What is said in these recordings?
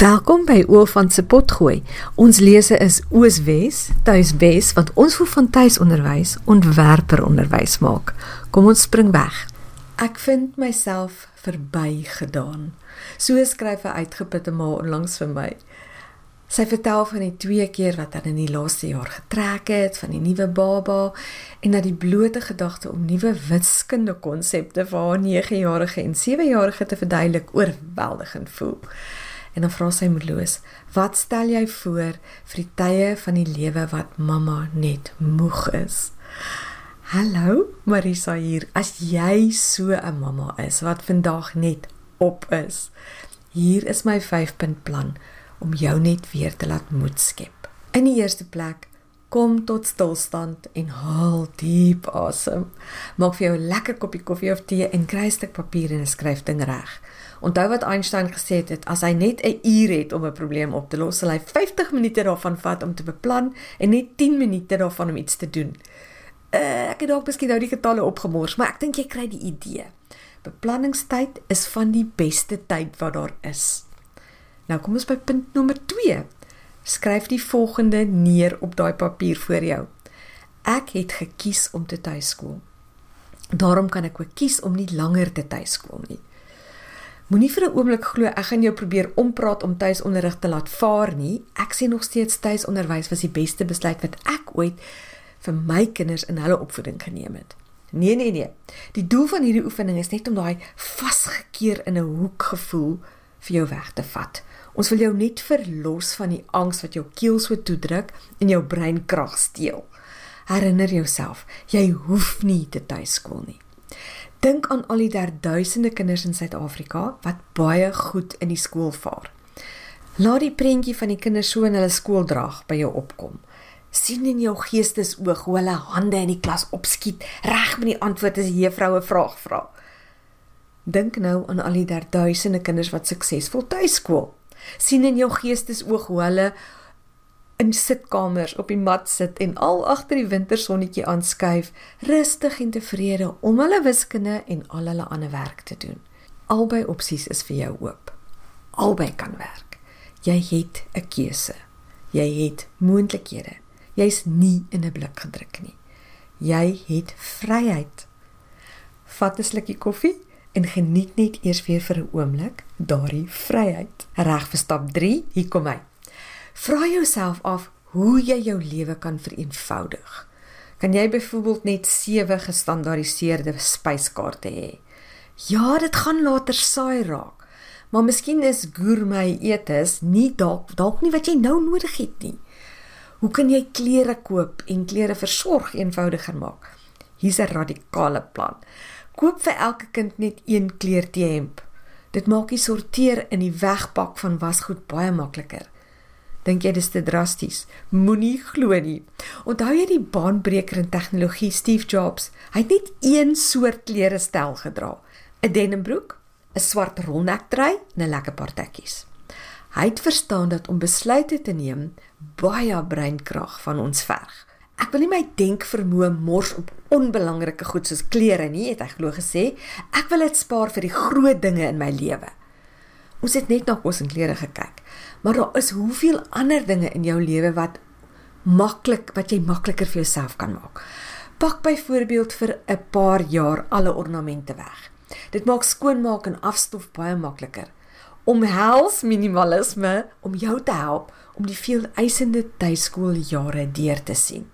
Welkom by Oofant se potgooi. Ons lese is Ooswes, Tuiswes wat ons voel van tuisonderwys ontwerper onderwys maak. Kom ons spring weg. Ek vind myself verbygedaan. So skryf 'n uitgeputte ma onlangs vir my. Sy vertel van die twee keer wat hulle in die laaste jaar getrek het, van die nuwe baba en dat die blote gedagte om nuwe wiskundige konsepte vir haar 9-jarige en 7-jarige te verduidelik oorweldigend voel. En dan vra sy moedeloos: "Wat stel jy voor vir die tye van die lewe wat mamma net moeg is?" Hallo, Marisa hier. As jy so 'n mamma is wat vandag net op is, hier is my 5-punt plan om jou net weer te laat moed skep. In die eerste plek, kom tot stilstand en haal diep asem. Maak vir jou 'n lekker koppie koffie of tee en kry 'n stuk papier en 'n skryfding reg. Onthou wat Einstein gesê het, as hy net 'n uur het om 'n probleem op te los, sal hy 50 minute daarvan vat om te beplan en net 10 minute daarvan om iets te doen. Uh, ek het dalk miskien nou die getalle opgemors, maar ek dink jy kry die idee. Beplanningstyd is van die beste tyd wat daar is. Nou kom ons by punt nommer 2. Skryf die volgende neer op daai papier voor jou. Ek het gekies om te tuiskool. Daarom kan ek ook kies om nie langer te tuiskool nie. Moenie vir 'n oomblik glo ek gaan jou probeer ompraat om tuisonderrig te laat vaar nie. Ek sê nog steeds tuisonderwys was die beste besluit wat ek ooit vir my kinders in hulle opvoeding geneem het. Nee nee nee. Die doel van hierdie oefening is net om daai vasgekeer in 'n hoek gevoel vir jou weg te vat. Ons wil jou net verlos van die angs wat jou keel so toedruk en jou brein krag steel. Herinner jouself, jy hoef nie te tuiskool nie. Dink aan al die duisende kinders in Suid-Afrika wat baie goed in die skool vaar. Laat die prentjie van die kinders so in hulle skooldrag by jou opkom. sien in jou geestesoog hoe hulle hande in die klas opskiet reg met die antwoord as die juffrou 'n vraag vra. Dink nou aan al die duisende kinders wat suksesvol tuiskool. sien in jou geestesoog hoe hulle in sitkamers op die mat sit en al agter die wintersonnetjie aanskuif, rustig en tevrede om hulle wiskunde en al hulle ander werk te doen. Albei opsies is vir jou oop. Albei kan werk. Jy het 'n keuse. Jy het moontlikhede. Jy's nie in 'n blik gedruk nie. Jy het vryheid. Vat 'n slukkie koffie en geniet net eers weer vir 'n oomblik daardie vryheid. Reg vir stap 3, hier kom hy. Vra jouself af hoe jy jou lewe kan vereenvoudig. Kan jy byvoorbeeld net 7 gestandaardiseerde spyskaarte hê? Ja, dit gaan later saai raak. Maar miskien is gourmet etes nie dalk dalk nie wat jy nou nodig het nie. Hoe kan jy klere koop en klere versorg eenvoudiger maak? Hier's 'n radikale plan. Koop vir elke kind net een kleur T-hemp. Dit maak die sorteer in die wegpak van wasgoed baie makliker. Dink jy dis te drasties? Moenie glo nie. Onthou jy die baanbreker in tegnologie Steve Jobs? Hy het net een soort klere stel gedra: 'n denimbroek, 'n swart rolnektrui en 'n lekker paar tekkies. Hy het verstaan dat om besluite te neem baie breinkrag van ons verg. Ek wil nie my denkvermoë mors op onbelangrike goed soos klere nie, het hy glo gesê. Ek wil dit spaar vir die groot dinge in my lewe. Ons het net na kos en klere gekyk. Maar daar is hoeveel ander dinge in jou lewe wat maklik wat jy makliker vir jouself kan maak. Pak byvoorbeeld vir 'n paar jaar alle ornamente weg. Dit maak skoonmaak en afstof baie makliker. Omhels minimalisme om jou te help om die veel eisende tuiskooljare deur te sien.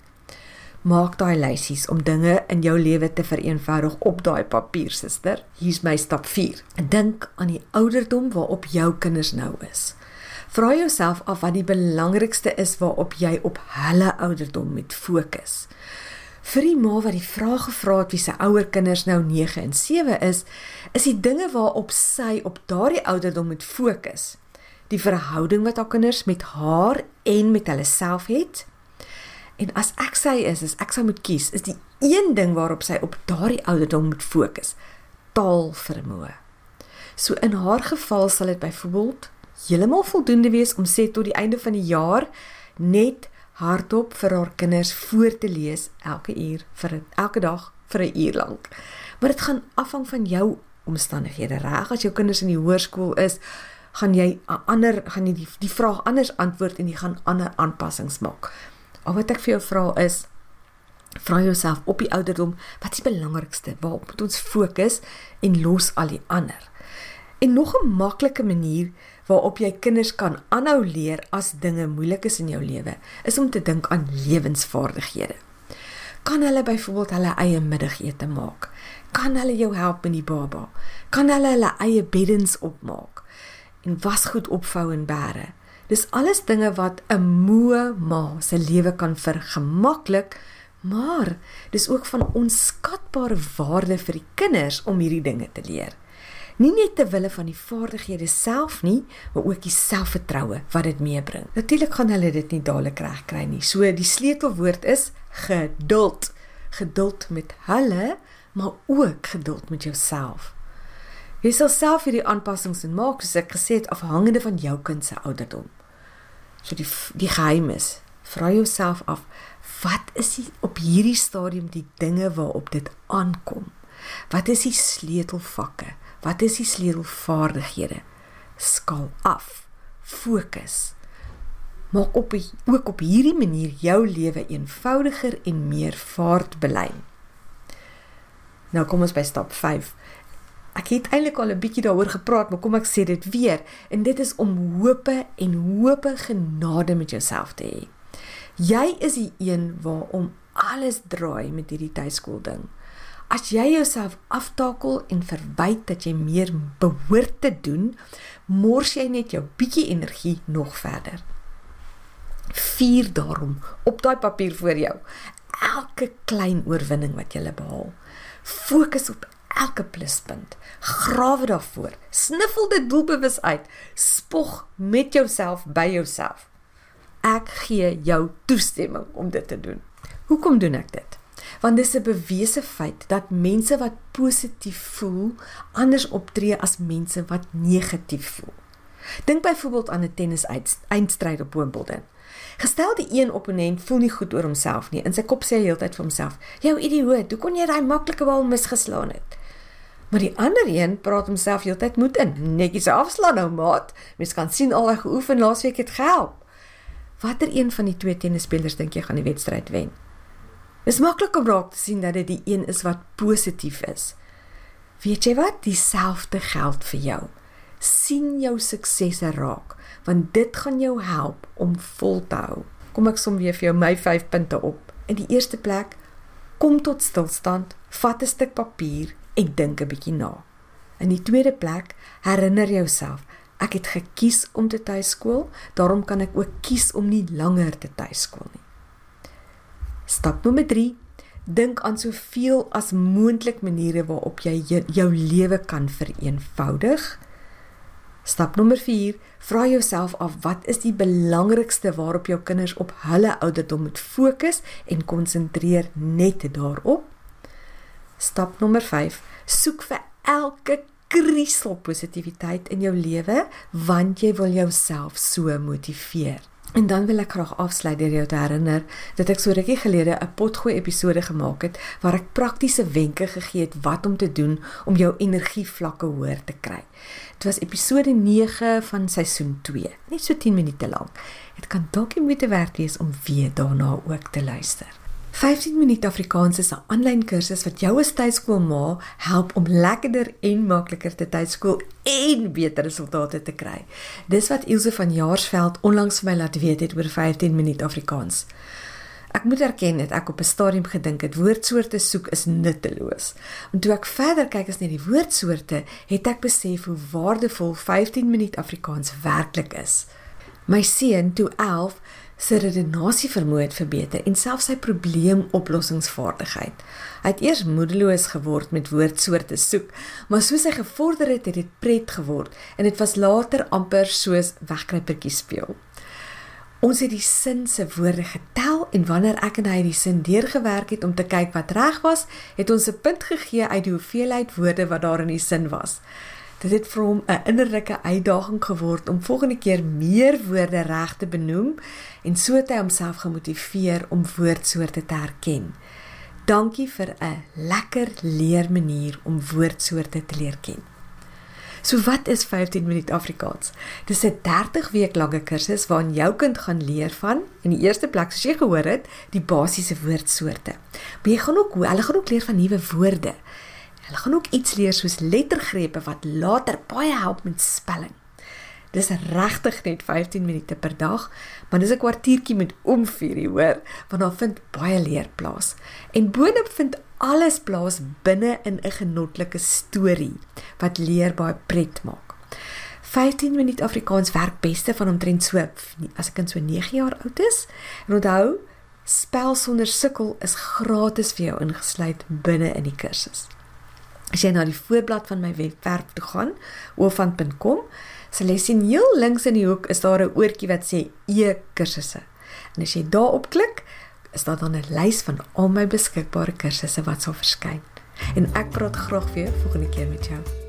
Maak daai lysies om dinge in jou lewe te vereenvoudig op daai papier, suster. Hier's my stap 4. Dink aan die ouderdom waarop jou kinders nou is. Vra jouself af wat die belangrikste is waarop jy op hulle ouderdom moet fokus. Vir die ma wat die vraag gevra het wie se ouer kinders nou 9 en 7 is, is die dinge waarop sy op daardie ouderdom moet fokus. Die verhouding wat haar kinders met haar en met hulle self het. En as ek sy is, as ek sou moet kies, is die een ding waarop sy op daardie ouderdom moet fokus, taalvermoë. So in haar geval sal dit byvoorbeeld heeltemal voldoende wees om sê tot die einde van die jaar net hardop vir haar kinders voor te lees elke uur vir elke dag vir 'n uur lank. Maar dit gaan afhang van jou omstandighede. Reg as jou kinders in die hoërskool is, gaan jy 'n ander gaan jy die die vraag anders antwoord en jy gaan ander aanpassings maak. Al wat ek vir jou vra is vra jouself op die ouderdom wat is die belangrikste? Waarop moet ons fokus en los al die ander? En nog 'n maklike manier waarop jy kinders kan aanhou leer as dinge moeilik is in jou lewe, is om te dink aan lewensvaardighede. Kan hulle byvoorbeeld hulle eie middagete maak? Kan hulle jou help met die baba? Kan hulle hulle eie beddens opmaak? En wasgoed opvou en bære? Dis alles dinge wat 'n moe ma se lewe kan vergemaklik, maar dis ook van onskatbare waarde vir die kinders om hierdie dinge te leer nie net te wille van die vaardighede self nie, maar ook die selfvertroue wat dit meebring. Natuurlik gaan hulle dit nie dadelik reg kry nie. So die sleutelwoord is geduld. Geduld met hulle, maar ook geduld met jouself. Jy sal self hierdie aanpassings en maak soos ek gesê het afhangende van jou kind se ouderdom. So die die geheim is, vra jouself af, wat is die, op hierdie stadium die dinge waarop dit aankom? Wat is die sleutelvakke? Wat is die sleutelvaardighede? Skaal af. Fokus. Maak op ook op hierdie manier jou lewe eenvoudiger en meer vaartbelyn. Nou kom ons by stap 5. Ek het eintlik al 'n bietjie daaroor gepraat, maar kom ek sê dit weer en dit is om hope en hope genade met jouself te hê. Jy is die een waarom alles draai met hierdie tuiskool ding. As jy jouself aftakel en verwyd dat jy meer behoort te doen, mors jy net jou bietjie energie nog verder. Vier daarom op daai papier voor jou elke klein oorwinning wat jy behaal. Fokus op elke pluspunt. Grawe daarvoor. Sniffel dit doelbewus uit. Spog met jouself by jouself. Ek gee jou toestemming om dit te doen. Hoekom doen ek dit? want dis 'n bewese feit dat mense wat positief voel anders optree as mense wat negatief voel. Dink byvoorbeeld aan 'n tennis eindstryd op Wimbledon. Gestel die een opponent voel nie goed oor homself nie. In sy kop sê hy heeltyd vir homself: "Jou idioot, hoe kon jy daai maklike bal misgeslaan het?" Maar die ander een praat homself heeltyd moed in. Netjies afslaan nou, maat. Mens kan sien al hy geoefen laasweek het gehelp. Watter een van die twee tennisspelers dink jy gaan die wedstryd wen? Dis maklik om raak te sien dat dit die een is wat positief is. Weet jy wat? Dieselfde geld vir jou. sien jou suksesse raak, want dit gaan jou help om vol te hou. Kom ek som weer vir jou my 5 punte op. In die eerste plek, kom tot stilstand, vat 'n stuk papier en dink 'n bietjie na. In die tweede plek, herinner jouself, ek het gekies om te tuiskool, daarom kan ek ook kies om nie langer te tuiskool nie. Stap nommer 3: Dink aan soveel as moontlik maniere waarop jy jou lewe kan vereenvoudig. Stap nommer 4: Vra jouself af wat is die belangrikste waarop jou kinders op hulle ouderdom moet fokus en konsentreer net daarop. Stap nommer 5: Soek vir elke krisel positiwiteit in jou lewe want jy wil jouself so motiveer. En dan wil ek graag afsluit deur jou te herinner dat ek so rukkie gelede 'n potgooi episode gemaak het waar ek praktiese wenke gegee het wat om te doen om jou energievlakke hoër te kry. Dit was episode 9 van seisoen 2, net so 10 minute lank. Dit kan dalk die moeite werd wees om weer daarna ook te luister. 15 minute Afrikaans is 'n aanlyn kursus wat jou as tuiskoolma help om lekkerder en makliker te tuiskool en beter resultate te kry. Dis wat Ilse van Jaarsveld onlangs vir my laat weet het oor 15 minute Afrikaans. Ek moet erken dat ek op 'n stadium gedink het woordsoorte soek is nutteloos. En toe ek verder kyk as net die woordsoorte, het ek besef hoe waardevol 15 minute Afrikaans werklik is. My seun, toe 11, sy redenasie vermoë het verbeter en selfs sy probleemoplossingsvaardigheid. Hy het eers moedeloos geword met woordsoorte soek, maar soos hy gevorder het, het dit pret geword en dit was later amper soos wegkruipertjie speel. Ons het die sin se woorde getel en wanneer ek en hy die sin deurgewerk het om te kyk wat reg was, het ons 'n punt gegee uit die hoeveelheid woorde wat daar in die sin was. Dit het vir hom 'n innerlike uitdaging geword om volgende keer meer woorde reg te benoem en so het hy homself gemotiveer om woordsoorte te herken. Dankie vir 'n lekker leermanier om woordsoorte te leer ken. So wat is 15 minuut Afrikaans? Dis 'n 30 week lange kursus waarin jou kind gaan leer van in die eerste plek soos jy gehoor het, die basiese woordsoorte. Maar jy gaan ook hulle gaan ook leer van nuwe woorde. Hulle gaan ook iets leer soos lettergrepe wat later baie help met spelling. Dis regtig net 15 minute per dag, maar dis 'n kwartiertjie met omvuur, hoor, want daar vind baie leer plaas. En boonop vind alles plaas binne in 'n genotlike storie wat leer baie pret maak. 15 minute Afrikaans werk beste van omtrent so as 'n kind so 9 jaar oud is. En onthou, spel sonder sukkel is gratis vir jou ingesluit binne in die kursus. As jy na die voorblad van my webwerf toe gaan, oofant.com, sal jy sien heel links in die hoek is daar 'n oortjie wat sê e-kursusse. En as jy daarop klik, is daar dan 'n lys van al my beskikbare kursusse wat sal verskyn. En ek praat graag weer volgende keer met jou.